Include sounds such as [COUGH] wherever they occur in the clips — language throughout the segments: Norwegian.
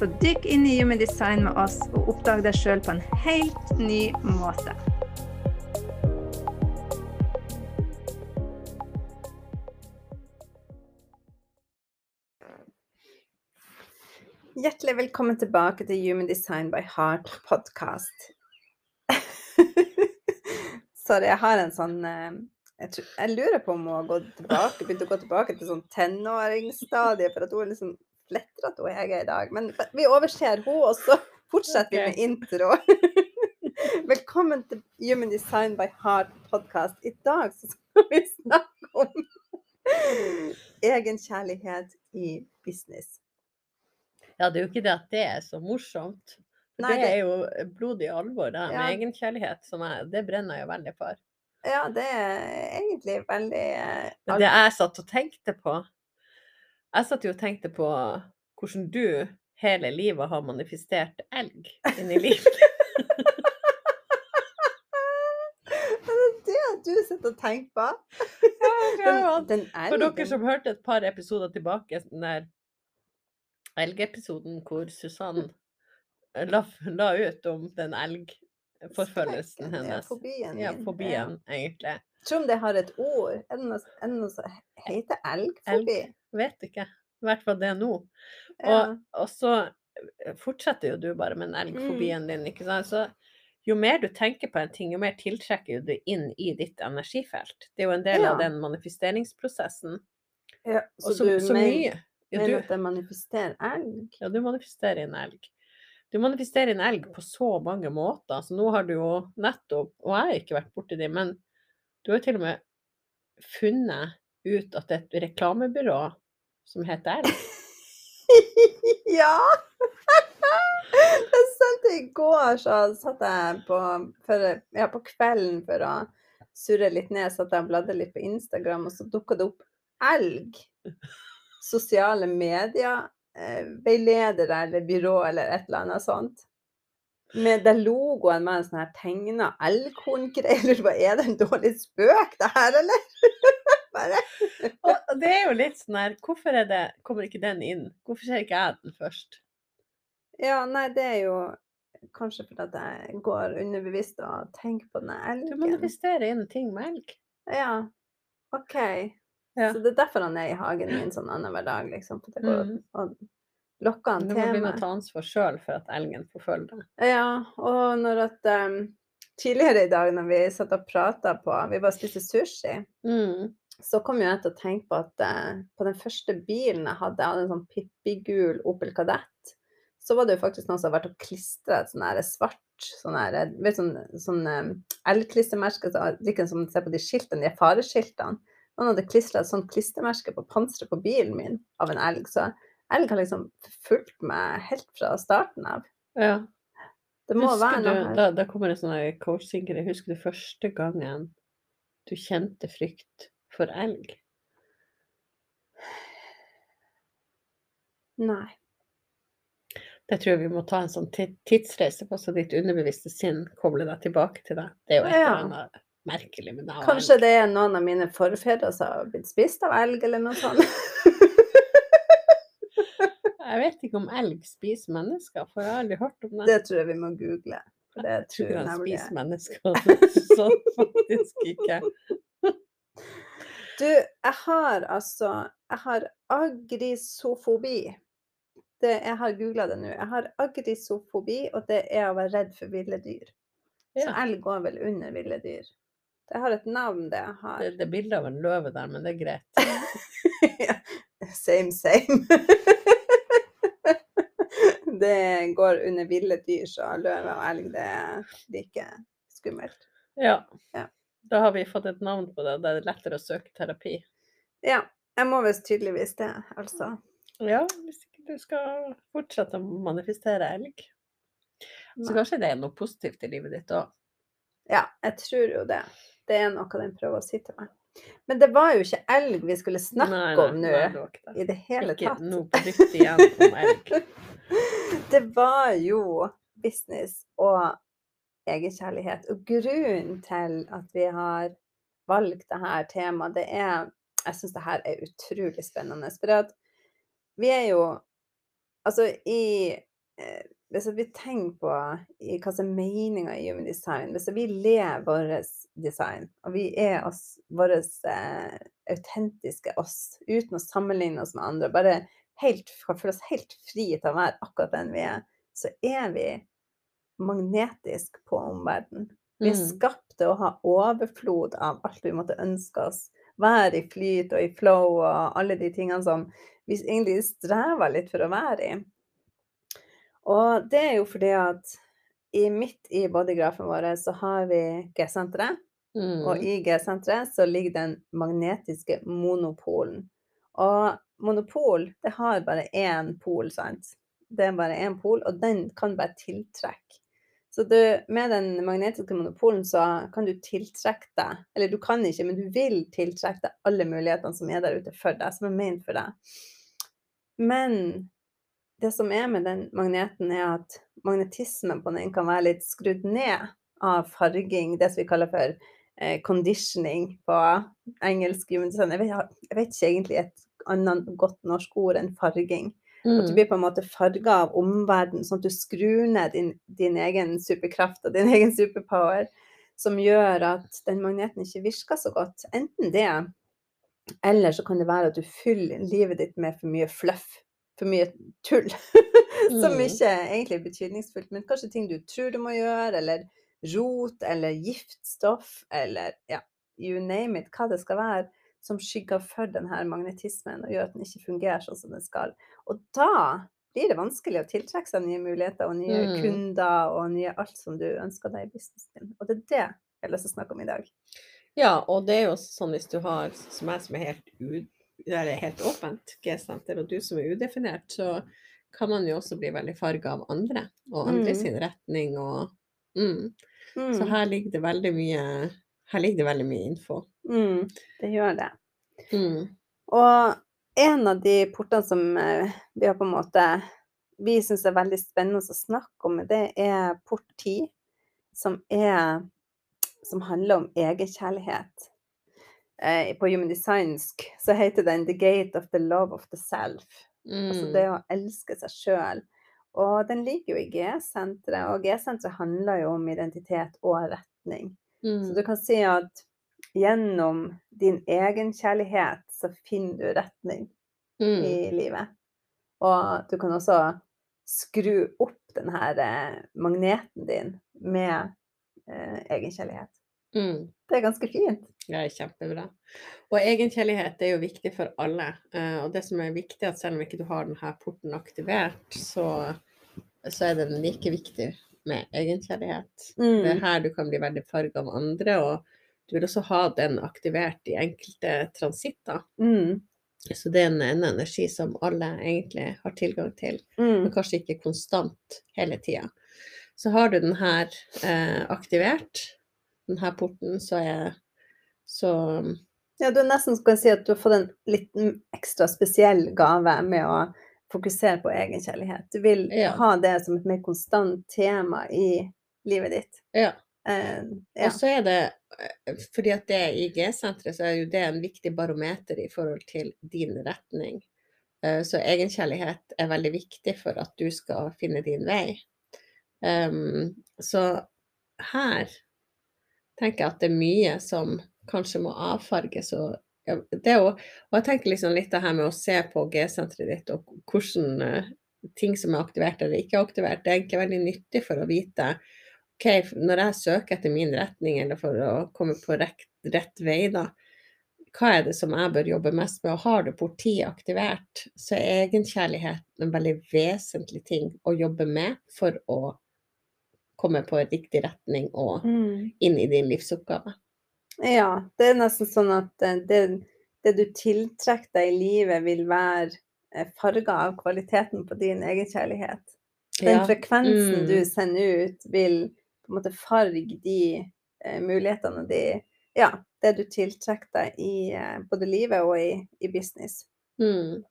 Så dykk inn i Human Design med oss og oppdag deg sjøl på en helt ny måte. Hjertelig velkommen tilbake til Human Design by Heart podcast. [LAUGHS] Sorry, jeg har en sånn eh, jeg, tror, jeg, lurer på om hun har gått tilbake, begynt å gå tilbake til sånn tenåringsstadiet. for at hun er at hun Hege i dag. Men vi overser henne, og så fortsetter vi med intro. [LAUGHS] Velkommen til Human Design by Heart podcast. I dag skal vi snakke om egenkjærlighet i business. Ja, det er jo ikke det at det er så morsomt. Nei, det, det er jo blodig alvor, det med ja. egenkjærlighet. Som jeg, det brenner jeg jo veldig for. Ja, det er egentlig veldig uh, Det jeg satt og tenkte på Jeg satt jo og tenkte på hvordan du hele livet har manifestert elg inni livet. [LAUGHS] er det du sitter og tenker på? Den, den For dere som hørte et par episoder tilbake, den der elgepisoden hvor Susann la, la, ut om den elgforfølgelsen hennes. Fobien. Ja, fobien, egentlig. Tror om det har et ord. Er det noe, er det noe som heter elgfobi? Elg, vet ikke. I hvert fall det nå. Ja. Og, og, så eh, fortsetter jo du bare med den mm. elgfobien din, ikke sant. Så jo mer du tenker på en ting, jo mer tiltrekker du inn i ditt energifelt. Det er jo en del ja. av den manifesteringsprosessen. Ja, så, så, du så mye. Ja, mener at jeg manifesterer elg? Ja, du manifesterer en elg. Du manifesterer en elg på så mange måter. Så nå har du jo nettopp, og jeg har ikke vært borti det, men du har til og med funnet ut at det er et reklamebyrå som heter elg. [LAUGHS] ja! [LAUGHS] Jeg sendte i går, så satt jeg på, for, ja, på kvelden for å surre litt ned, satt jeg og bladde litt på Instagram, og så dukka det opp elg sosiale medier, eh, veiledere eller byrå eller et eller annet sånt. Med det logoen med en sånn her tegna elghorngreie. Er det en dårlig spøk, det her, eller? [LAUGHS] Bare. [LAUGHS] Og det er jo litt sånn her Hvorfor det, kommer ikke den inn? Hvorfor ser ikke jeg den først? Ja, nei, det er jo kanskje fordi jeg går underbevisst og tenker på den elgen. Du manifesterer inn ting med elg. Ja, OK. Ja. Så det er derfor han er i hagen min sånn annenhver dag, liksom. For det går mm. og lokker han til meg. Du må begynne å ta ansvar sjøl for at elgen får følge deg. Ja, og når at um, Tidligere i dag når vi satt og prata på Vi bare spiste sushi. Mm. Så kom jeg til å tenke på at eh, på den første bilen jeg hadde, jeg hadde en sånn pippigul Opel Kadett, så var det jo faktisk noen som hadde vært og klistra et sånn svart sånn her, vet, sånn, sånn um, elgklistremerke, like som du ser på de skiltene, de fareskiltene. Noen hadde klistra et sånt klistremerke på panseret på bilen min av en elg. Så elg har liksom fulgt meg helt fra starten av. Ja. Det må husker være noe her. Da, da kommer det sånn coaching-greie. Husker du første gangen du kjente frykt for elg? Nei. Det tror jeg vi må ta en sånn tidsreise på, så ditt underbevisste sinn kobler deg tilbake til deg. Det er jo et eller annet merkelig med deg. Kanskje det er noen av mine forfedre som har blitt spist av elg, eller noe sånt. [LAUGHS] jeg vet ikke om elg spiser mennesker, for jeg har aldri hørt om det. Det tror jeg vi må google. For det jeg tror jeg han spiser mennesker. [LAUGHS] sånn faktisk ikke. [LAUGHS] Du, jeg har altså Jeg har agrisofobi. Det, jeg har googla det nå. Jeg har agrisofobi, og det er å være redd for ville dyr. Ja. Så elg går vel under ville dyr. Det har et navn, det jeg har. Det, det er bilde av en løve der, men det er greit. [LAUGHS] ja. Same, same. [LAUGHS] det går under ville dyr, så løve og elg, det er like skummelt. Ja. ja. Da har vi fått et navn på det, det er lettere å søke terapi. Ja. Jeg må visst tydeligvis det, altså. Ja, hvis ikke du skal fortsette å manifestere elg. Så kanskje det er noe positivt i livet ditt òg? Ja, jeg tror jo det. Det er noe den prøver å si til meg. Men det var jo ikke elg vi skulle snakke nei, nei, om nå i det hele ikke tatt. Ikke noe på nytt igjen om elg. [LAUGHS] det var jo business og egenkjærlighet. Og grunnen til at vi har valgt dette temaet, det er Jeg syns det her er utrolig spennende. For at vi er jo Altså i eh, Hvis vi tenker på hva som er meninga i human design Hvis vi lever vårt design, og vi er oss, vårt eh, autentiske oss, uten å sammenligne oss med andre, bare helt, føle oss helt fri til å være akkurat den vi er, så er vi magnetisk på omverdenen. Vi er mm. skapt til å ha overflod av alt vi måtte ønske oss. Være i flyt og i flow og alle de tingene som vi egentlig strever litt for å være i. Og det er jo fordi at i, midt i bodygrafen vår så har vi G-senteret. Mm. Og i G-senteret så ligger den magnetiske monopolen. Og monopol, det har bare én pol, sant? Det er bare én pol, og den kan bare tiltrekke. Så du, med den magnetiske monopolen så kan du tiltrekke deg Eller du kan ikke, men du vil tiltrekke deg alle mulighetene som er der ute for deg, som er ment for deg. Men det som er med den magneten, er at magnetismen på den kan være litt skrudd ned av farging, det som vi kaller for eh, conditioning på engelsk. Jeg vet, jeg vet ikke egentlig et annet godt norsk ord enn farging. At du mm. blir på en måte farga av omverdenen, sånn at du skrur ned din, din, egen superkraft og din [LAUGHS] egen superpower, som gjør at den magneten ikke virker så godt. Enten det, eller så kan det være at du fyller livet ditt med for mye fluff, for mye tull, [LAUGHS] som mm. ikke er egentlig betydningsfullt, men kanskje ting du tror du må gjøre, eller rot, eller giftstoff, eller ja, you name it, hva det skal være, som skygger for denne magnetismen og gjør at den ikke fungerer sånn som den skal. Og da blir det vanskelig å tiltrekke seg nye muligheter og nye mm. kunder og nye alt som du ønsker deg i businessen din. Og det er det jeg har lyst til å snakke om i dag. Ja, og det er jo sånn hvis du har, som jeg som er helt, u, er helt åpent G-senter, og du som er udefinert, så kan man jo også bli veldig farga av andre og andre mm. sin retning og mm. Mm. Så her ligger det veldig mye her ligger det veldig mye info. Mm, det gjør det. Mm. Og en av de portene som eh, vi har på en måte vi syns er veldig spennende å snakke om, det er port 10, som er som handler om egenkjærlighet. Eh, på Human Designsk så heter den 'The Gate of the Love of the Self'. Mm. Altså det å elske seg sjøl. Og den ligger jo i G-senteret, og G-senteret handler jo om identitet og retning. Mm. Så du kan si at gjennom din egenkjærlighet så finner du retning mm. i livet. Og du kan også skru opp den her eh, magneten din med eh, egenkjærlighet. Mm. Det er ganske fint. Det er kjempebra. Og egenkjærlighet er jo viktig for alle. Uh, og det som er viktig, er at selv om ikke du har denne porten aktivert, så, så er den like viktig med egenkjærlighet. Mm. Det er her du kan bli veldig farga av andre, og du vil også ha den aktivert i enkelte transitter. Mm. Så det er en, en, energi som alle egentlig har tilgang til, mm. men kanskje ikke konstant hele tida. Så har du den her eh, aktivert, her porten, så er så Ja, du er nesten skal si at du har fått en liten ekstra spesiell gave med å fokusere på egenkjærlighet. Du vil ja. ha det som et mer konstant tema i livet ditt. Ja. Uh, ja. Og så er det eh, fordi at det er i G-senteret, så er jo det en viktig barometer i forhold til din retning. Uh, så egenkjærlighet er veldig viktig for at du skal finne din vei. Um, så her tenker jeg at det er mye som kanskje må avfarges. Og, det å, og jeg tenker liksom litt det her med å se på G-senteret ditt og hvordan uh, ting som er aktivert eller ikke aktivert, det er egentlig veldig nyttig for å vite ok, når jeg søker etter min retning eller for å komme på rett, rett vei, da, hva er det som jeg bør jobbe mest med? Og har du porti aktivert, så er egenkjærlighet en veldig vesentlig ting å jobbe med for å komme på riktig retning og mm. inn i din livsoppgave. Ja, det er nesten sånn at eh, det, det du tiltrekker deg i livet, vil være eh, farga av kvaliteten på din egenkjærlighet. Den ja. frekvensen mm. du sender ut, vil på en måte farge de eh, mulighetene de Ja, det du tiltrekker deg i eh, både livet og i, i business. Mm.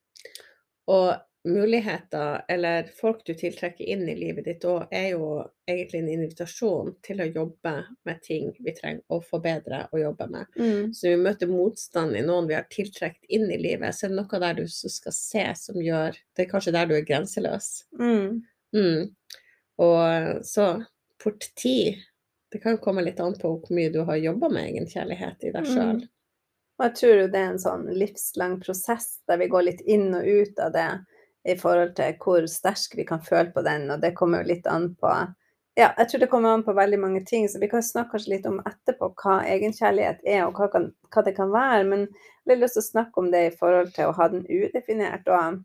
Og muligheter, eller folk du tiltrekker inn i livet ditt òg, er jo egentlig en invitasjon til å jobbe med ting vi trenger å forbedre og jobbe med. Mm. Så vi møter motstand i noen vi har tiltrukket inn i livet, så er det noe der du skal se som gjør Det er kanskje der du er grenseløs. Mm. Mm. Og så port ti Det kan komme litt an på hvor mye du har jobba med egenkjærlighet i deg sjøl. Mm. Og jeg tror jo det er en sånn livslang prosess der vi går litt inn og ut av det i forhold til hvor sterk vi kan føle på den, og det kommer jo litt an på ja, jeg tror det kommer an på veldig mange ting, så vi kan snakke kanskje litt om etterpå hva egenkjærlighet er, og hva, kan, hva det kan være. Men jeg har lyst til å snakke om det i forhold til å ha den udefinert. Og,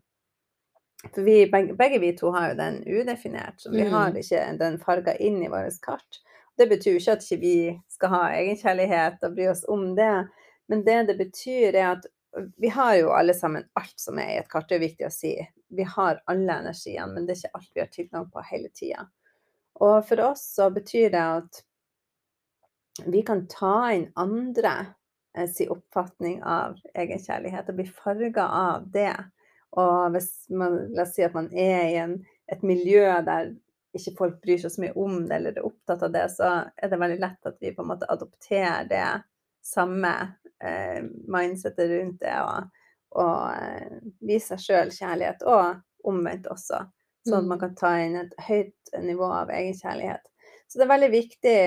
for vi, begge, begge, vi to har jo den udefinert, så vi mm. har ikke den farga inn i vårt kart. Det betyr jo ikke at ikke vi skal ha egenkjærlighet og bry oss om det, men det det betyr, er at vi har jo alle sammen alt som er i et kart, det er viktig å si. Vi har alle energiene, men det er ikke alt vi har tilgang på hele tida. Og for oss så betyr det at vi kan ta inn andre eh, oppfatning av egenkjærlighet og bli farga av det. Og hvis man, la oss si at man er i en, et miljø der ikke folk bryr seg så mye om det eller er opptatt av det, så er det veldig lett at vi på en måte adopterer det samme eh, mindsettet rundt det og, og eh, vise seg sjøl kjærlighet, og omvendt også. Sånn at man mm. kan ta inn et høyt nivå av egenkjærlighet. Så det er veldig viktig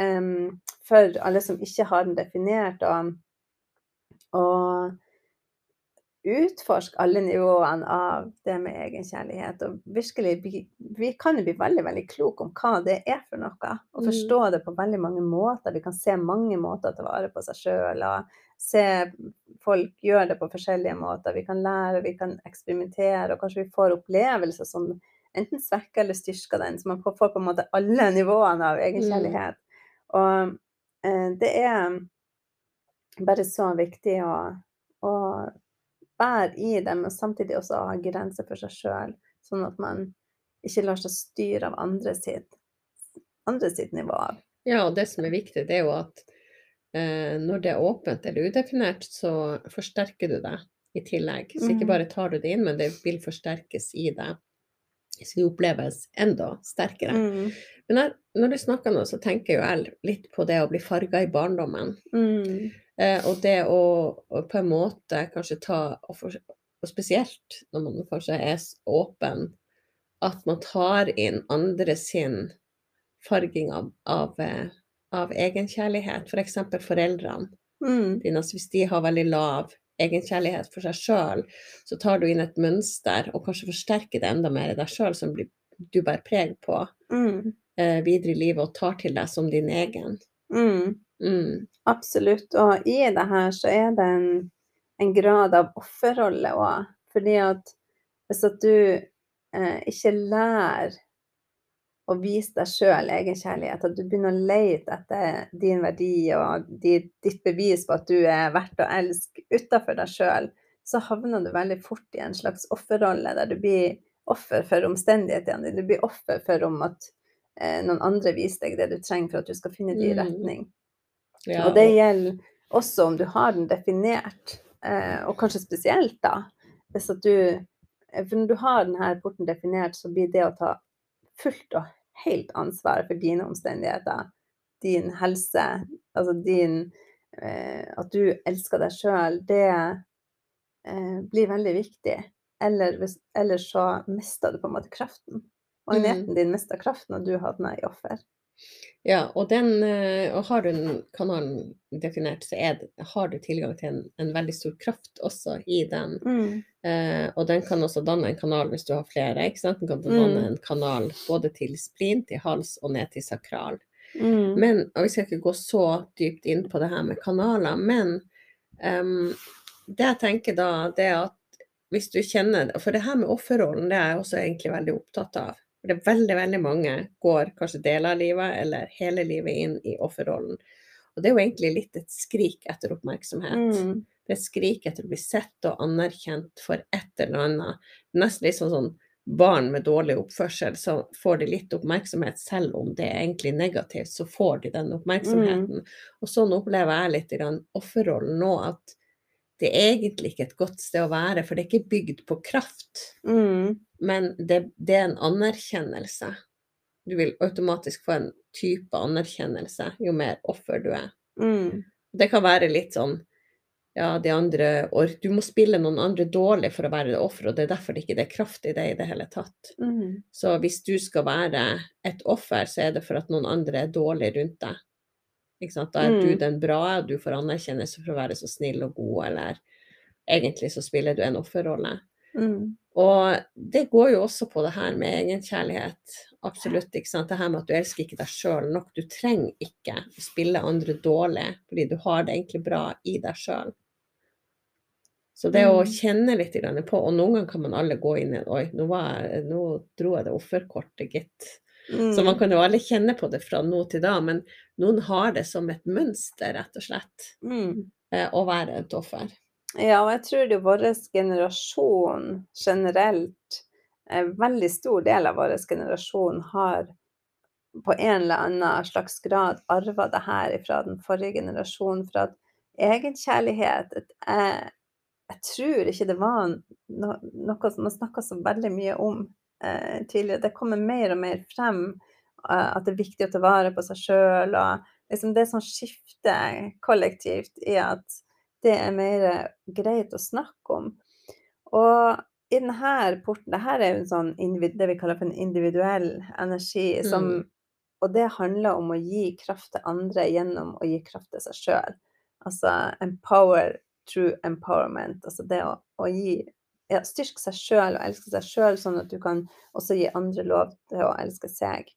um, for alle som ikke har den definert, å utforske alle nivåene av det med egenkjærlighet. Og virkelig, vi kan jo bli veldig veldig kloke om hva det er for noe. Og mm. forstå det på veldig mange måter. Vi kan se mange måter å ta vare på seg sjøl. Og se folk gjøre det på forskjellige måter. Vi kan lære, vi kan eksperimentere, og kanskje vi får opplevelser som enten svekker eller styrker den. Så man får på en måte alle nivåene av egenkjærlighet. Mm. Og eh, det er bare så viktig å, å være i det, men samtidig også ha grenser for seg sjøl, sånn at man ikke lar seg styre av andre sitt, andre sitt nivå. Ja, og det som er viktig, det er jo at eh, når det er åpent eller udefinert, så forsterker du det i tillegg. Så ikke mm. bare tar du det inn, men det vil forsterkes i deg. Så det oppleves enda sterkere. Mm. Men jeg, når du snakker nå, så tenker jo jeg litt på det å bli farga i barndommen. Mm. Eh, og det å, å, på en måte kanskje ta og, for, og, spesielt når man kanskje er åpen, at man tar inn andre sin farging av, av, eh, av egenkjærlighet. F.eks. For foreldrene mm. dine. Altså hvis de har veldig lav egenkjærlighet for seg sjøl, så tar du inn et mønster og kanskje forsterker det enda mer i deg sjøl, som blir, du bærer preg på mm. eh, videre i livet og tar til deg som din egen. Mm. Mm. Absolutt. Og i det her så er det en, en grad av offerrolle òg. Fordi at hvis at du eh, ikke lærer å vise deg sjøl egenkjærlighet, at du begynner å lete etter din verdi og ditt bevis på at du er verdt å elske utafor deg sjøl, så havner du veldig fort i en slags offerrolle der du blir offer for omstendighetene dine. Du blir offer for om at eh, noen andre viser deg det du trenger for at du skal finne din mm. retning. Ja, og det gjelder også om du har den definert, eh, og kanskje spesielt da, hvis at du eh, For når du har denne porten definert, så blir det å ta fullt og helt ansvar for dine omstendigheter, din helse, altså din eh, At du elsker deg sjøl, det eh, blir veldig viktig. Eller ellers så mister du på en måte kraften. Magneten mm. din mister kraften, og du havner i offer. Ja, og, den, eh, og har du den kanalen definert, så det, har du tilgang til en, en, veldig stor kraft også i den. Mm. Eh, og den kan også danne en kanal hvis du har flere. ikke sant? Den kan danne mm. en kanal både til splin, til hals og ned til sakral. Mm. Men, og Vi skal ikke gå så dypt inn på det her med kanaler, men um, det jeg tenker da, det er at hvis du kjenner For det her med offerrollen, det er jeg også egentlig veldig opptatt av. For det er veldig, veldig mange går kanskje deler av livet eller hele livet inn i offerrollen. Og det er jo egentlig litt et skrik etter oppmerksomhet. Mm. Det er et skrik etter å bli sett og anerkjent for et eller annet. Nesten litt sånn, sånn barn med dårlig oppførsel, så får de litt oppmerksomhet, selv om det er egentlig negativt, så får de den oppmerksomheten. Mm. Og sånn opplever jeg litt i den offerrollen nå, at det er egentlig ikke et godt sted å være, for det er ikke bygd på kraft. Mm. Men det, det, er en anerkjennelse. Du vil automatisk få en type anerkjennelse jo mer offer du er. Mm. Det kan være litt sånn ja, de andre Du må spille noen andre dårlig for å være offer, og det er derfor det ikke er kraft i det i det hele tatt. Mm. Så hvis du skal være et offer, så er det for at noen andre er dårlig rundt deg. Da er mm. du den bra, du får anerkjennelse for å være så snill og god, eller egentlig så spiller du en offerrolle. Mm. Og det går jo også på det her med egenkjærlighet. Absolutt. ikke sant? Det her med at du elsker ikke deg sjøl nok. Du trenger ikke å spille andre dårlig, fordi du har det egentlig bra i deg sjøl. Så det å mm. kjenne litt på, og noen ganger kan man alle gå inn i Oi, nå, jeg, nå dro jeg det offerkortet, gitt. Mm. Så man mm. kan jo alle kjenne på det fra nå til da, men noen har det som et mønster, rett og slett, mm. Eh, å være et offer. Ja, og jeg tror det vår generasjon generelt, en veldig stor del av vår generasjon har på en eller annen slags grad arva det her fra den forrige generasjonen. For at egenkjærlighet jeg, jeg tror ikke det var noe som man snakka så veldig mye om eh, tidligere. Det kommer mer og mer frem at det er viktig å ta vare på seg sjøl. Liksom det som skifter kollektivt, i at det er mer greit å snakke om. Og i denne porten det her er jo sånn det vi kaller for en individuell energi. Som, mm. Og det handler om å gi kraft til andre gjennom å gi kraft til seg sjøl. Altså empower true empowerment. Altså det å, å gi ja, Styrke seg sjøl og elske seg sjøl, sånn at du kan også gi andre lov til å elske seg.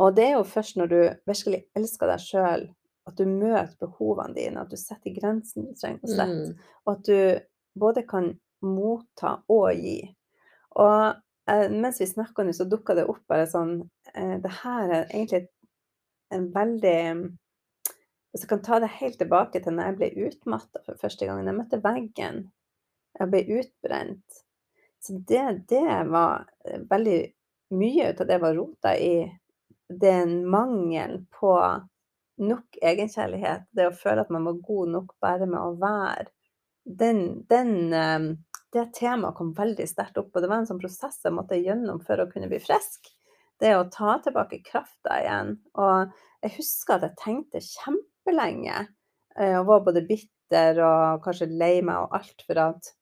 Og det er jo først når du virkelig elsker deg sjøl, at du møter behovene dine, at du setter grensen du trenger å sette, mm. og at du både kan motta og gi. Og eh, mens vi snakka nå, så dukka det opp bare sånn eh, Det her er egentlig en veldig hvis jeg kan ta det helt tilbake til når jeg ble utmatta for første gang, jeg møtte veggen, jeg ble utbrent. Så det, det var eh, veldig Mye ut av det var rota i den mangelen på nok egenkjærlighet. Det å føle at man var god nok bare med å være. Den, den, eh, det temaet kom veldig sterkt opp, og det var en sånn prosess jeg måtte gjennom for å kunne bli frisk. Det å ta tilbake krafta igjen. Og jeg husker at jeg tenkte kjempelenge. Eh, og var både bitter og kanskje lei meg og alt for at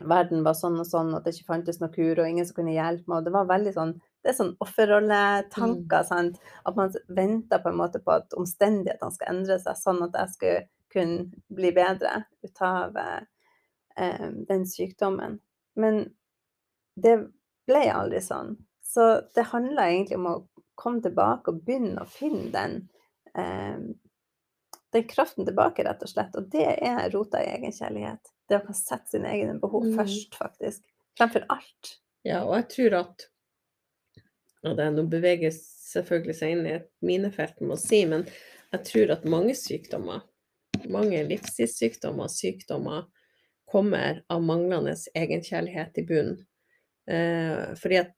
verden var sånn og sånn, at det ikke fantes noe kur og ingen som kunne hjelpe meg. Og det var veldig sånn det er sånn offerrolletanker. Mm. At man venter på en måte på at omstendighetene skal endre seg, sånn at jeg skulle kunne bli bedre ut av eh, den sykdommen. Men det ble aldri sånn. Så det handla egentlig om å komme tilbake og begynne å finne den eh, den kraften tilbake, rett og slett. Og det er rota i egenkjærlighet. Det å kan sette sine egne behov mm. først, faktisk. Fremfor alt. Ja, og jeg tror at Og det nå beveger selvfølgelig seg inn i et minefelt med å si, men jeg tror at mange sykdommer, mange livsstilssykdommer, sykdommer, kommer av manglende egenkjærlighet i bunnen. Eh, fordi at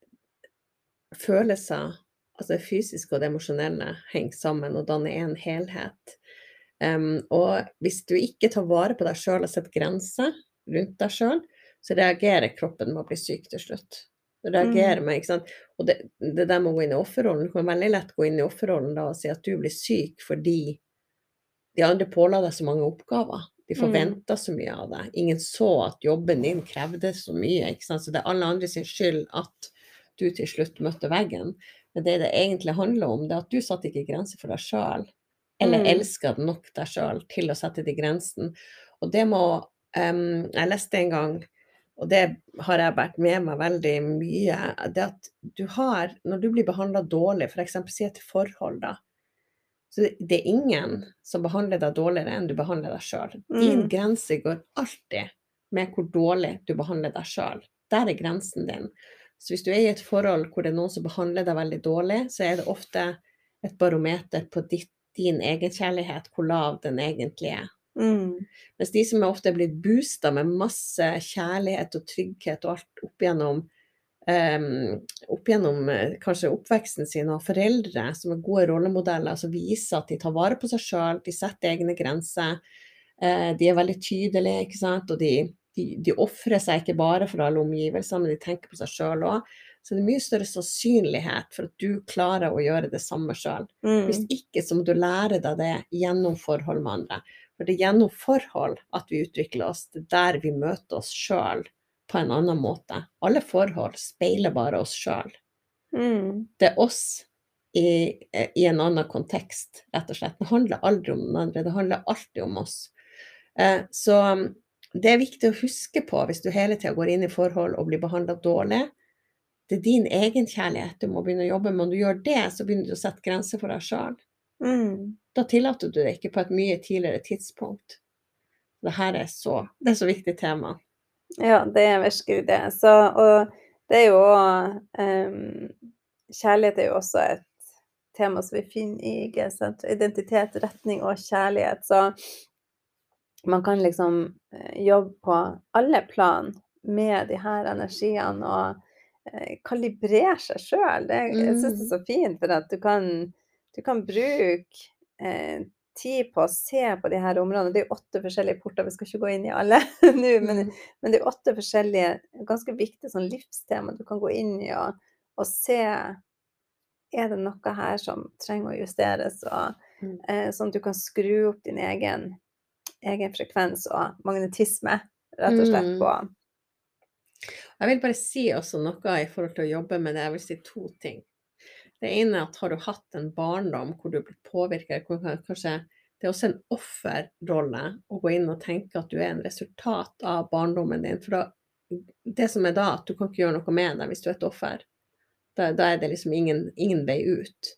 følelser, altså det fysiske og det emosjonelle, henger sammen og danner en helhet. Um, og hvis du ikke tar vare på deg sjøl og setter grenser rundt deg sjøl, så reagerer kroppen med å bli syk til slutt. Reagerer mm. med, ikke sant? Og det, det der med å gå inn i offerrollen, du kan veldig lett gå inn i offerrollen da og si at du blir syk fordi de andre påla deg så mange oppgaver. De forventa mm. så mye av deg. Ingen så at jobben din krevde så mye. ikke sant? Så det er alle andre sin skyld at du til slutt møtte veggen. Men det det egentlig handler om, det er at du satte ikke grenser for deg sjøl. Eller mm. elska nok deg sjøl til å sette de grensene. Og det må um, Jeg leste en gang, og det har jeg vært med meg veldig mye, det at du har Når du blir behandla dårlig, f.eks. si et forhold, da. Så det er ingen som behandler deg dårligere enn du behandler deg sjøl. Din mm. grense går alltid med hvor dårlig du behandler deg sjøl. Der er grensen din. Så hvis du er i et forhold hvor det er noen som behandler deg veldig dårlig, så er det ofte et barometer på ditt din egenkjærlighet, hvor lav den egentlig er. Mm. Mens de som ofte er blitt boosta med masse kjærlighet og trygghet og alt opp gjennom, um, opp gjennom eh, kanskje oppveksten sin og foreldre som er gode rollemodeller, som viser at de tar vare på seg sjøl, de setter egne grenser. Uh, de er veldig tydelige, ikke sant. Og de, de, de ofrer seg ikke bare for alle omgivelser, men de tenker på seg sjøl òg. Så det er mye større sannsynlighet for at du klarer å gjøre det samme sjøl. Mm. Hvis ikke så må du lære deg det gjennom forhold med andre. For det er gjennom forhold at vi utvikler oss. Det er der vi møter oss sjøl på en annen måte. Alle forhold speiler bare oss sjøl. Mm. Det er oss i, i, en annen kontekst, rett og slett. Det handler aldri om den andre, det handler alltid om oss. Eh, så um, det er viktig å huske på hvis du hele tida går inn i forhold og blir behandla dårlig. Det er din egenkjærlighet du må begynne å jobbe med. Når du gjør det, så begynner du å sette grenser for deg sjøl. Mm. Da tillater du det ikke på et mye tidligere tidspunkt. Dette er så, det er så viktig tema. Ja, det er virkelig det. Så, og det er jo um, Kjærlighet er jo også et tema som vi finner i G-sent. Identitet, retning og kjærlighet. Så man kan liksom eh, jobbe på alle plan med de her energiene og eh, kalibrere seg sjøl. Jeg syns det er mm. så fint, for at du kan, du kan bruke eh, tid på å se på de her områdene. Det er jo åtte forskjellige porter, vi skal ikke gå inn i alle [LAUGHS] nå, men, mm. men, det er åtte forskjellige ganske viktige sånn livstema du kan gå inn i og, og, se er det noe her som trenger å justeres, og, mm. eh, sånn at du kan skru opp din egen, egen frekvens og magnetisme, rett og slett, mm. på Jeg vil bare si også noe i forhold til å jobbe med det. Jeg vil si to ting. Det ene er at har du hatt en barndom hvor du er blitt påvirket, det er også en offerrolle å gå inn og tenke at du er en resultat av barndommen din. For da, det som er da, at du kan ikke gjøre noe med det hvis du er et offer. Da, da er det liksom ingen, ingen, vei ut.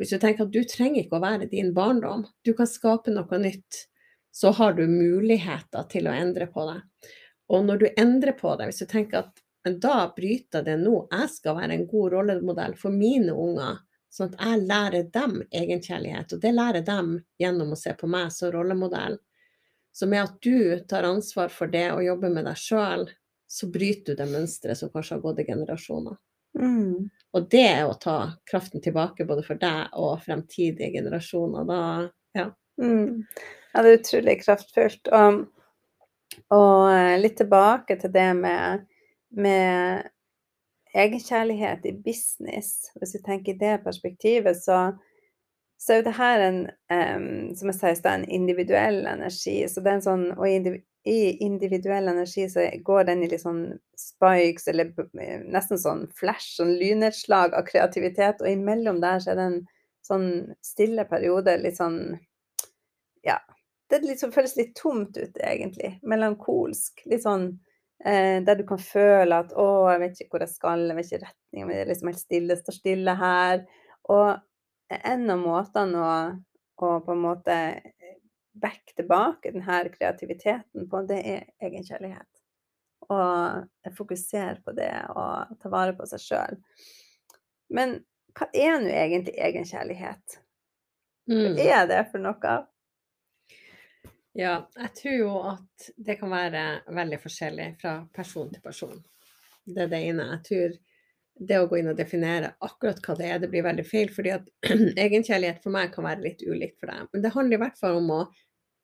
Hvis du tenker at du trenger ikke å være din barndom, du kan skape noe nytt, så har du muligheter til å endre på det. Og når du endrer på det, hvis du tenker at men da bryter det nå. Jeg skal være en god rollemodell for mine unger, sånn at jeg lærer dem egenkjærlighet. Og det lærer dem gjennom å se på meg som rollemodell. Så med at du tar ansvar for det og jobber med deg sjøl, så bryter du det mønsteret som kanskje har gått i generasjoner. Mm. Og det er å ta kraften tilbake både for deg og fremtidige generasjoner. Da, ja. Mm. ja, det er utrolig kraftfullt. Og, og eh, litt tilbake til det med med egenkjærlighet i business, hvis vi tenker i det perspektivet, så, så er jo det her en um, som jeg sier, en individuell energi. Så det er en sånn, og i individuell energi så går den i litt sånn spikes, eller nesten sånn flash, sånn lynnedslag av kreativitet. Og imellom der så er det en sånn stille periode, litt sånn Ja. Det liksom føles litt tomt ut, egentlig. Melankolsk. Litt sånn Eh, der du kan føle at 'Å, jeg vet ikke hvor jeg skal, jeg vet ikke retninga mi, det er liksom helt stille, står stille her'. Og en av måtene å, å på en måte backe tilbake denne kreativiteten på, det er egenkjærlighet. Og fokusere på det og ta vare på seg sjøl. Men hva er nå egentlig egenkjærlighet? Hva mm. er det for noe? Ja, jeg tror jo at det kan være veldig forskjellig fra person til person. Det er det ene. Jeg tror det å gå inn og definere akkurat hva det er, det blir veldig feil. fordi at [CLEARS THROAT] egenkjærlighet for meg kan være litt ulikt for deg. Men det handler i hvert fall om å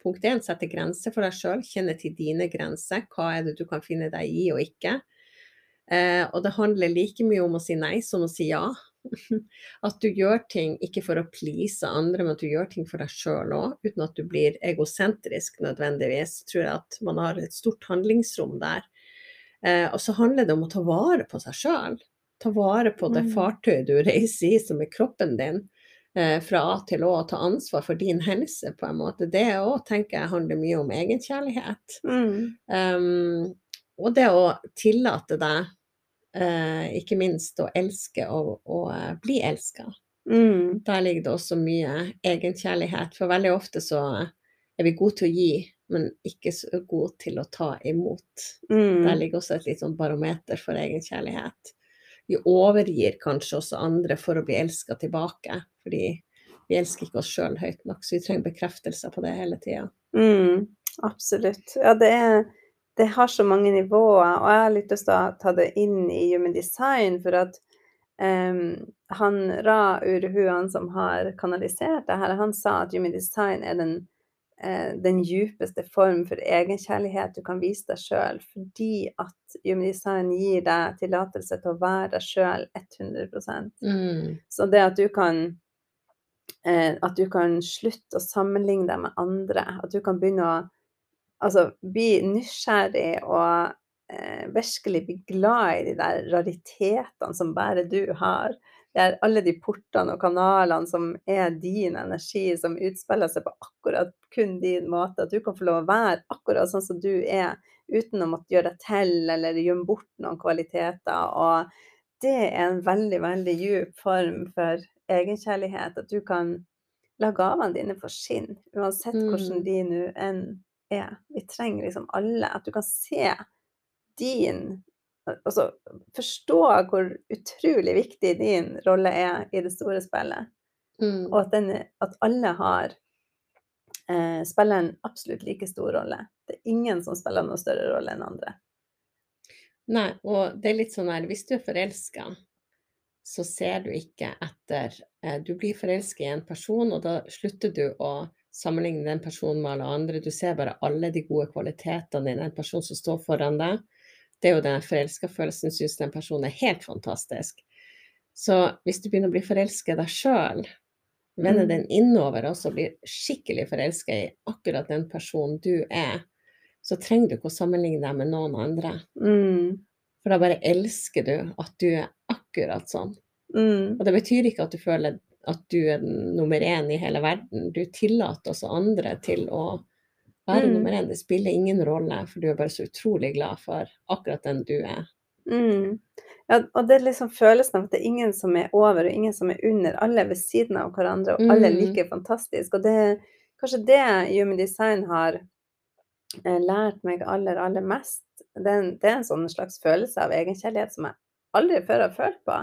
punkt én, sette grenser for deg sjøl. Kjenne til dine grenser. Hva er det du kan finne deg i og ikke. Eh, og det handler like mye om å si nei som å si ja. [LAUGHS] At du gjør ting ikke for å please andre, men at du gjør ting for deg sjøl òg, uten at du blir egosentrisk nødvendigvis. Tror jeg at man har et stort handlingsrom der. Eh, og så handler det om å ta vare på seg sjøl. Ta vare på det mm. fartøyet du reiser i, som er kroppen din. Eh, fra A til Å, ta ansvar for din helse, på en måte. Det òg tenker jeg handler mye om egenkjærlighet. Mm. Um, og det å tillate deg ikke minst å elske og, og uh, bli elska. Mm. Der ligger det også mye egenkjærlighet, for veldig ofte så er vi gode til å gi, men ikke så gode til å ta imot. Mm. Der ligger også et litt sånn barometer for egenkjærlighet. Vi overgir kanskje også andre for å bli elska tilbake, fordi vi elsker ikke oss sjøl høyt nok, så vi trenger bekreftelser på det hele tida. Mm, absolutt. Ja, det er det har så mange nivåer, og jeg har litt lyst til å ta det inn i human design, for at um, han Ra Uruhuan som har kanalisert det her, han sa at human design er den, uh, den djupeste form for egenkjærlighet du kan vise deg sjøl, fordi at human design gir deg tillatelse til å være deg sjøl 100 mm. Så det at du kan uh, at du kan slutte å sammenligne deg med andre, at du kan begynne å altså, bli nysgjerrig og eh, virkelig bli glad i de der raritetene som bare du har. Det er alle de portene og kanalene som er din energi, som utspiller seg på akkurat kun din måte. At du kan få lov å være akkurat sånn som du er, uten å måtte gjøre deg til eller gjemme bort noen kvaliteter. Og det er en veldig, veldig djup form for egenkjærlighet. At du kan la gavene dine få skinne, uansett hvordan mm. de nå enn er. Vi trenger liksom alle. At du kan se din Altså forstå hvor utrolig viktig din rolle er i det store spillet. Mm. Og at, den, at, alle har eh, spiller en absolutt like stor rolle. Det er ingen som spiller noen større rolle enn andre. Nei, og det er litt sånn her Hvis du er forelska, så ser du ikke etter eh, Du blir forelska i en person, og da slutter du å sammenligne den personen med alle andre. Du ser bare alle de gode kvalitetene i den personen som står foran deg. Det er jo den forelska følelsen, syns den personen er helt fantastisk. Så hvis du begynner å bli forelska i deg sjøl, vender mm. den innover og så blir skikkelig forelska i akkurat den personen du er, så trenger du ikke å sammenligne deg med noen andre. Mm. For da bare elsker du at du er akkurat sånn. Mm. Og det betyr ikke at du føler at du er nummer én i hele verden. Du tillater også andre til å være mm. nummer én. Det spiller ingen rolle, for du er bare så utrolig glad for akkurat den du er. Mm. Ja, og det er liksom følelsen av at det er ingen som er over og ingen som er under. Alle er ved siden av hverandre, og alle er mm. like fantastisk. Og det er kanskje det Human Design har eh, lært meg aller, aller mest. Det er, en, det er en sånn slags følelse av egenkjærlighet som jeg aldri før har følt på.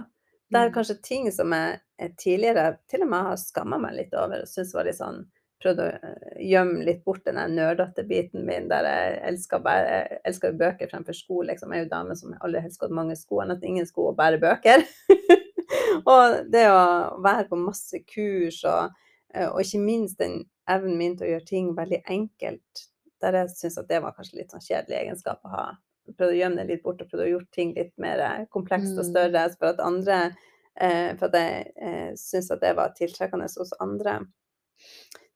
Det er mm. kanskje ting som jeg tidligere til og med har skamma meg litt over og syntes var litt sånn Prøvd å eh, gjemme litt bort den nerdete biten min der jeg elsker, bare, jeg elsker bøker fremfor sko. Liksom. Jeg er jo dame som aldri helst gått mange sko, enn at ingen sko og bare bøker. [LAUGHS] og det å være på masse kurs og, eh, og ikke minst den evnen min til å gjøre ting veldig enkelt, der jeg syns at det var kanskje litt sånn kjedelig egenskap å ha Prøvde å gjemme det litt bort og prøvde å gjøre ting litt mer eh, komplekst og mm. større. For at andre eh, For at jeg eh, syns at det var tiltrekkende hos andre.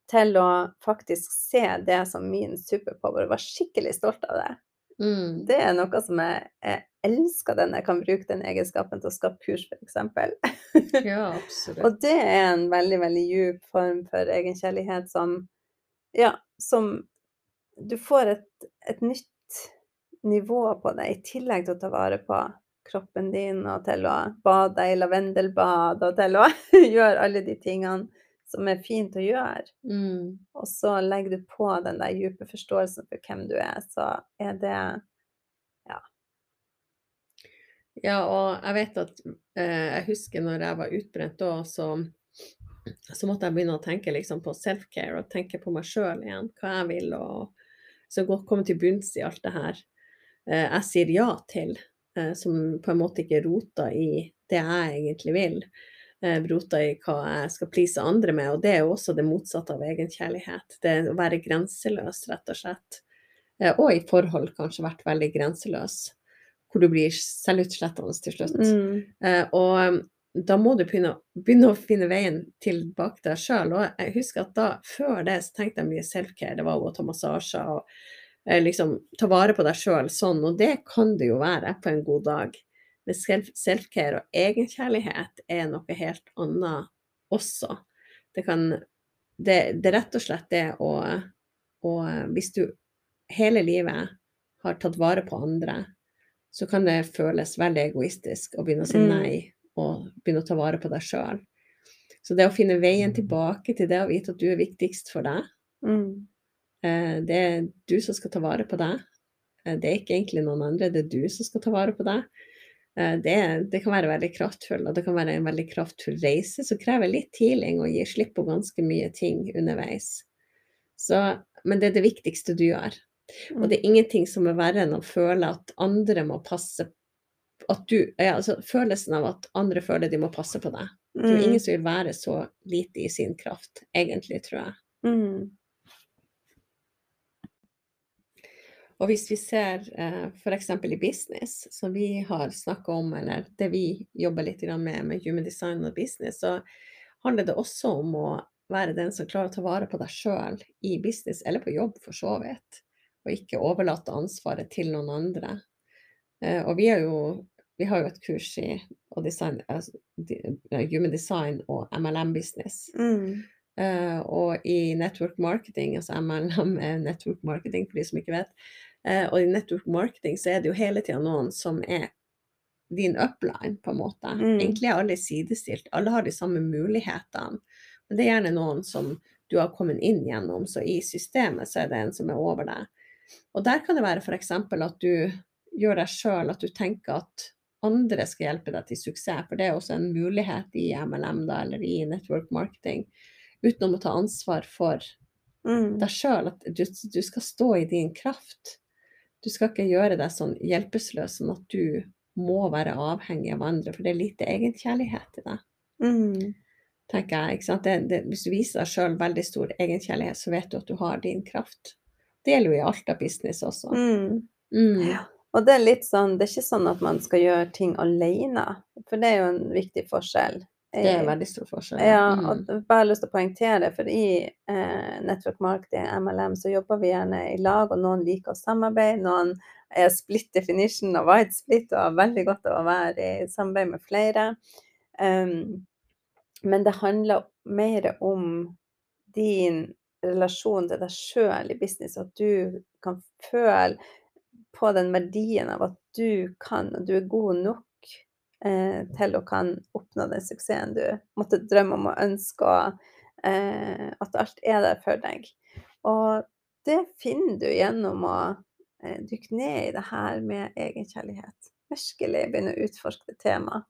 Til å faktisk se det som min superpower, og var skikkelig stolt av det. Mm. Det er noe som jeg, jeg elsker den jeg kan bruke den egenskapen til å skape kurs, f.eks. ja, [LAUGHS] absolutt. og det er en veldig, veldig djup form for egenkjærlighet som Ja, som du får et, et nytt nivå på det, i tillegg til å ta vare på kroppen din, og til å bade i lavendelbad, og til å [LAUGHS] gjøre alle de tingene som er fint å gjøre. Mm. Og så legger du på den der dype forståelsen for hvem du er, så er det ja. Ja, og jeg vet at eh, Jeg husker når jeg var utbrent da, så, så måtte jeg begynne å tenke liksom på self-care og tenke på meg sjøl igjen, hva jeg vil, og så komme til bunns i alt det her. Eh, jeg sier ja til, som på en måte ikke roter i det jeg egentlig vil. Eh, roter i hva jeg skal please andre med, og det er jo også det motsatte av egenkjærlighet. Det å være grenseløs, rett og slett. Og i forhold kanskje vært veldig grenseløs, hvor du blir selvutslettende til slutt. Mm. Og da må du begynne, begynne, å finne veien tilbake til deg sjøl. Og jeg husker at da, før det, så tenkte jeg mye self-care. Det var å ta massasjer og Eh, liksom ta vare på deg sjøl sånn, og det kan det jo være på en god dag. Men self-care og egenkjærlighet er noe helt annet også. Det kan Det, det er rett og slett det å, å Hvis du hele livet har tatt vare på andre, så kan det føles veldig egoistisk å begynne å si mm. nei og begynne å ta vare på deg sjøl. Så det å finne veien tilbake til det å vite at du er viktigst for deg, mm. Eh, det er du som skal ta vare på deg. Eh, det er ikke egentlig noen andre, det er du som skal ta vare på deg. Eh, det, det kan være veldig kraftfull, og det kan være en veldig kraftfull reise som krever litt healing og gir slipp på ganske mye ting underveis. Så, men det er det viktigste du gjør. Og det er ingenting som er verre enn å føle at andre må passe at du, ja, altså Følelsen av at andre føler de må passe på deg. Det er ingen mm. som vil være så lite i sin kraft, egentlig, tror jeg. Mm. Og hvis vi ser eh, f.eks. i business, som vi har snakka om, eller det vi jobber litt med med human design og business, så handler det også om å være den som klarer å ta vare på deg sjøl i business, eller på jobb for så vidt. Og ikke overlate ansvaret til noen andre. Eh, og vi, jo, vi, har jo et kurs i design, altså, human design og MLM business. Mm. Uh, og i network marketing, altså MLM er network marketing for de som ikke vet, og i network marketing så er det jo hele tida noen som er din upline, på en måte. Mm. Egentlig er alle sidestilt, alle har de samme mulighetene. Men det er gjerne noen som du har kommet inn gjennom, så i systemet så er det en som er over deg. Og der kan det være f.eks. at du gjør deg sjøl, at du tenker at andre skal hjelpe deg til suksess, for det er også en mulighet i MLM da, eller i network marketing, uten å ta ansvar for mm. deg sjøl. At du, du, skal stå i din kraft. Du skal ikke gjøre deg sånn hjelpeløs sånn at du må være avhengig av andre, for det er lite egenkjærlighet i deg. Mm. tenker jeg? Det, det, Hvis du viser deg sjøl veldig stor egenkjærlighet, så vet du at du har din kraft. Det gjelder jo i alt av business også. Mm. Mm. Ja. Og det er litt sånn, det er ikke sånn at man skal gjøre ting alene, for det er jo en viktig forskjell. Det er en veldig stor forskjell. Ja, mm. og jeg bare lyst til å poengtere, for i eh, Network Marketing, MLM, så jobber vi gjerne i lag, og noen liker å samarbeide, noen er split definition og white split, og har veldig godt av å være i samarbeid med flere. Um, men det handler mer om din relasjon til deg sjøl i business, at du kan føle på den verdien av at du kan, og du er god nok eh, til å kan oppnå den suksessen du måtte drømme om og ønske, og eh, at alt er der for deg. Og det finner du gjennom å eh, dykke ned i det her med egenkjærlighet. Virkelig begynne å utforske det temaet.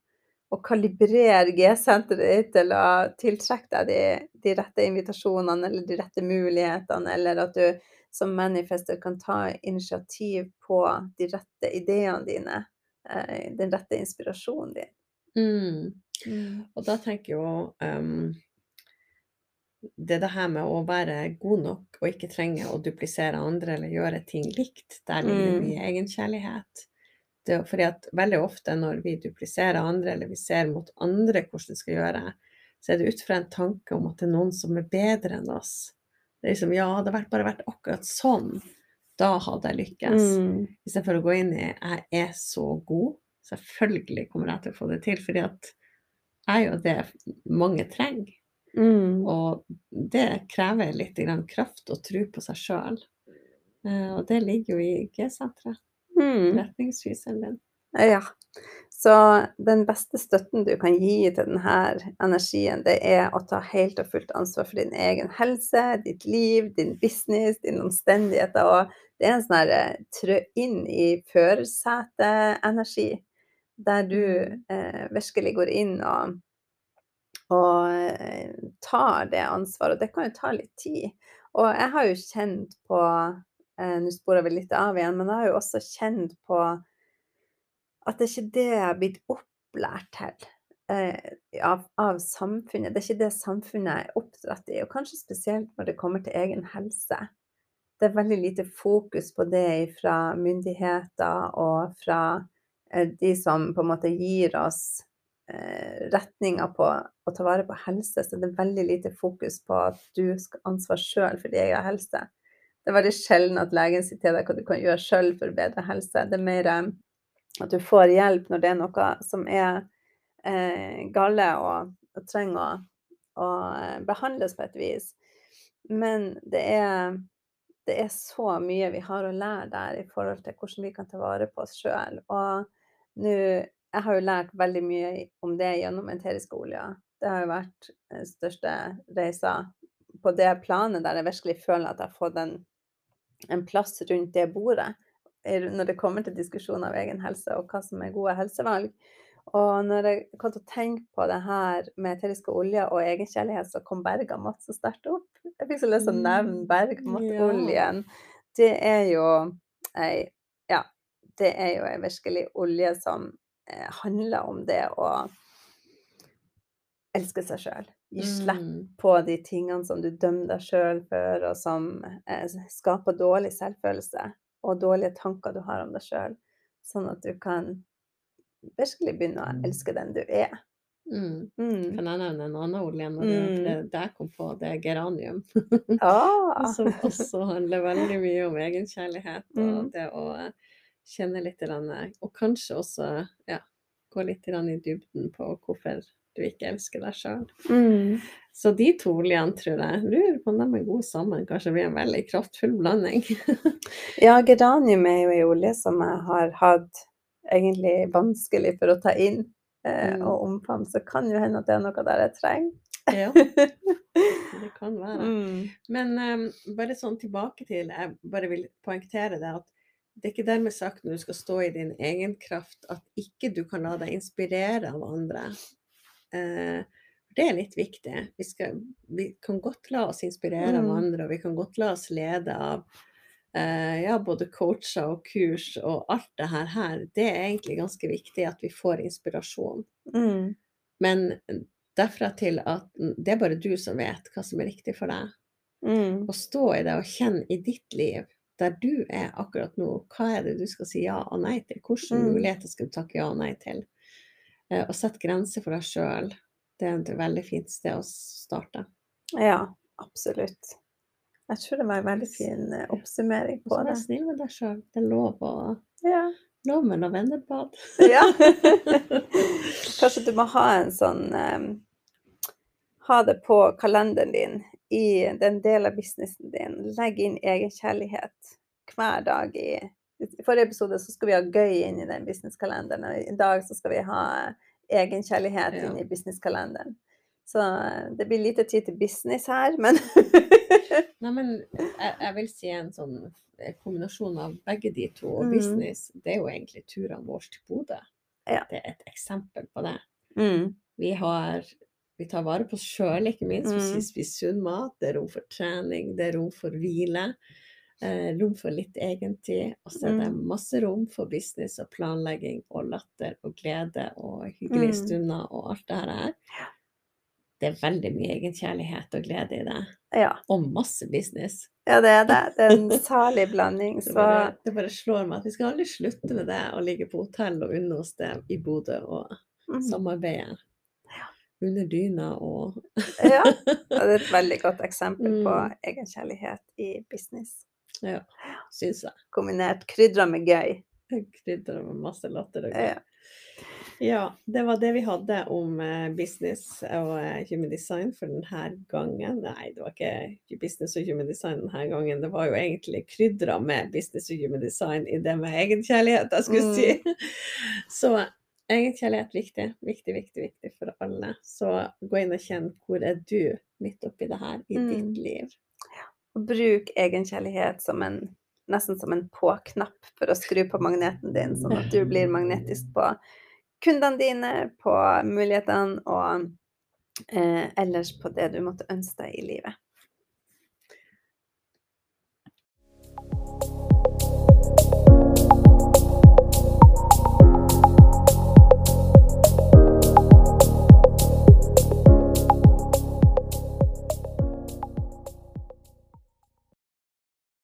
Og kalibrere G-senteret ditt til å tiltrekke deg de, de rette invitasjonene eller de rette mulighetene, eller at du som manifester kan ta initiativ på de rette ideene dine, den rette inspirasjonen din. Mm. Mm. Og da tenker jeg jo um, Det er det her med å være god nok og ikke trenge å duplisere andre eller gjøre ting likt. Der ligger det mm. mye egenkjærlighet. Det, fordi at veldig ofte når vi dupliserer andre, eller vi ser mot andre hvordan vi skal gjøre, så er det ut fra en tanke om at det er noen som er bedre enn oss. Det er liksom, ja, det hadde bare vært akkurat sånn. Da hadde jeg lykkes. Mm. Istedenfor å gå inn i 'jeg er så god'. Selvfølgelig kommer jeg til å få det til, fordi at er jo det mange trenger. Mm. Og det krever litt kraft og tro på seg sjøl. Eh, og det ligger jo i G-senteret. Mm. Retningsviseren din. Ja. Så den beste støtten du kan gi til denne energien, det er å ta helt og fullt ansvar for din egen helse, ditt liv, din business, dine omstendigheter. Og det er en sånn her eh, trø inn i førersetet-energi, der du eh, virkelig går inn og, og eh, tar det ansvaret. Og det kan jo ta litt tid. Og jeg har jo kjent på eh, Nå sporer vi litt av igjen, men jeg har jo også kjent på at det er ikke det jeg har blitt opplært til eh, av, av, samfunnet. Det er ikke det samfunnet er oppdratt i, og kanskje spesielt når det kommer til egen helse. Det er veldig lite fokus på det fra myndigheter og fra eh, de som på en måte gir oss eh, retninger på å ta vare på helse, så det er veldig lite fokus på at du skal ha ansvar sjøl for din egen helse. Det er veldig sjelden at legen sier til deg hva du kan gjøre sjøl for bedre helse. Det er mer eh, at du får hjelp når det er noe som er eh, gale og, og trenger å, å, eh, behandles på et vis. Men det er, det er så mye vi har å lære der i forhold til hvordan vi kan ta vare på oss sjøl. Og nå Jeg har jo lært veldig mye om det gjennom enteriske oljer. Det har jo vært den største reisa på det planet der jeg virkelig føler at jeg har fått en, en plass rundt det bordet når det kommer til diskusjon av egen helse og hva som er gode helsevalg. Og når jeg kom til å tenke på det her med eteriske oljer og egenkjærlighet, så kom bergamott så sterkt opp. Jeg fikk så lyst til å nevne bergamottoljen. bergamotoljen det er jo ei Ja, det er jo ei virkelig olje som eh, handler om det å elske seg sjøl. Gi slipp mm. på de tingene som du dømmer deg sjøl for, og som eh, skaper dårlig selvfølelse og dårlige tanker du har om deg sjøl, sånn at du kan virkelig begynne å elske den du er. Mm. Mm. Kan jeg nevne en annen olje når mm. det, det kom på, det er geranium. [LAUGHS] ah. Som også handler veldig mye om egenkjærlighet og mm. det å kjenne litt Og kanskje også ja, gå litt i dybden på hvorfor du ikke elsker deg sjøl. Mm. Så de to oljene tror jeg lurer på om de er gode sammen. Kanskje blir en veldig kraftfull blanding. [LAUGHS] ja, geranium er jo ei olje som jeg har hatt egentlig vanskelig for å ta inn eh, mm. og omfavne, så kan jo hende at det er noe der jeg trenger. ja, [LAUGHS] det kan være. Mm. Men um, bare sånn tilbake til Jeg bare vil poengtere det at det er ikke dermed sagt når du skal stå i din egen kraft at ikke du kan la deg inspirere av andre. Uh, det er litt viktig. Vi, skal, vi, kan godt la oss inspirere mm. av andre, og vi kan godt la oss lede av eh, ja, både coacher og kurs og alt det her, her, det er egentlig ganske viktig at vi får inspirasjon. Mm. Men derfra til at det er bare du som vet hva som er riktig for deg. Mm. Stå i det og kjenne i ditt liv, der du er akkurat nå, hva er det du skal si ja og nei til? Hvilke mm. muligheter skal du takke ja og nei til? Eh, og sette grenser for deg sjøl, det er et veldig fint sted å starte. Ja, absolutt. Jeg tror det var en veldig fin eh, oppsummering på det. Vær snill med deg sjøl. Det er lov å ja. Lov med lavendelbad. ja. [LAUGHS] Kanskje du må ha en sånn um, Ha det på kalenderen din i den delen av businessen din. Legg inn egenkjærlighet hver dag i I forrige episode så skal vi ha gøy inn i den businesskalenderen, og i dag så skal vi ha egenkjærlighet ja. inn i businesskalenderen. Så eh, det blir lite tid til business her, men [LAUGHS] Nei, men jeg, jeg, vil si en sånn eh, kombinasjon av begge de to. Og mm. business, det er jo egentlig turene våre til Bodø. Ja. Det er et eksempel på det. Mm. Vi har vi tar vare på oss sjøl, ikke minst. Vi mm. spiser sunn mat. Det er rom for trening, det er rom for hvile. Eh, rom for litt egentid. Og så er det mm. masse rom for business og planlegging og latter og glede og hyggelige mm. stunder og alt det her. Det er veldig mye egenkjærlighet og glede i det. Ja. Og masse business. Ja, det er det. Det er en [LAUGHS] salig blanding. Så... Det, bare, det, bare, slår meg at vi skal aldri slutte med det å ligge på hotell og unne oss det i Bodø og mm. samarbeide. Ja. Under dyna og Ja. [LAUGHS] Det er et veldig godt eksempel mm. på egenkjærlighet i business. Ja, syns jeg. Kombinert krydra med gøy. Krydra med masse latter og gøy. Ja. Ja, det var det vi hadde om eh, business og eh, human design for denne gangen. Nei, det var ikke business og human design denne gangen. Det var jo egentlig krydra med business og human design i det med egenkjærlighet, jeg skulle si. Mm. [LAUGHS] Så egenkjærlighet viktig. Viktig, viktig, viktig for alle. Så gå inn og kjenn hvor er du midt oppi det her i mm. ditt liv. Bruk egenkjærlighet som en nesten som en på-knapp for å skru på magneten din, sånn at du blir magnetisk på kundene dine, på mulighetene og eh, ellers på det du måtte ønske deg i livet.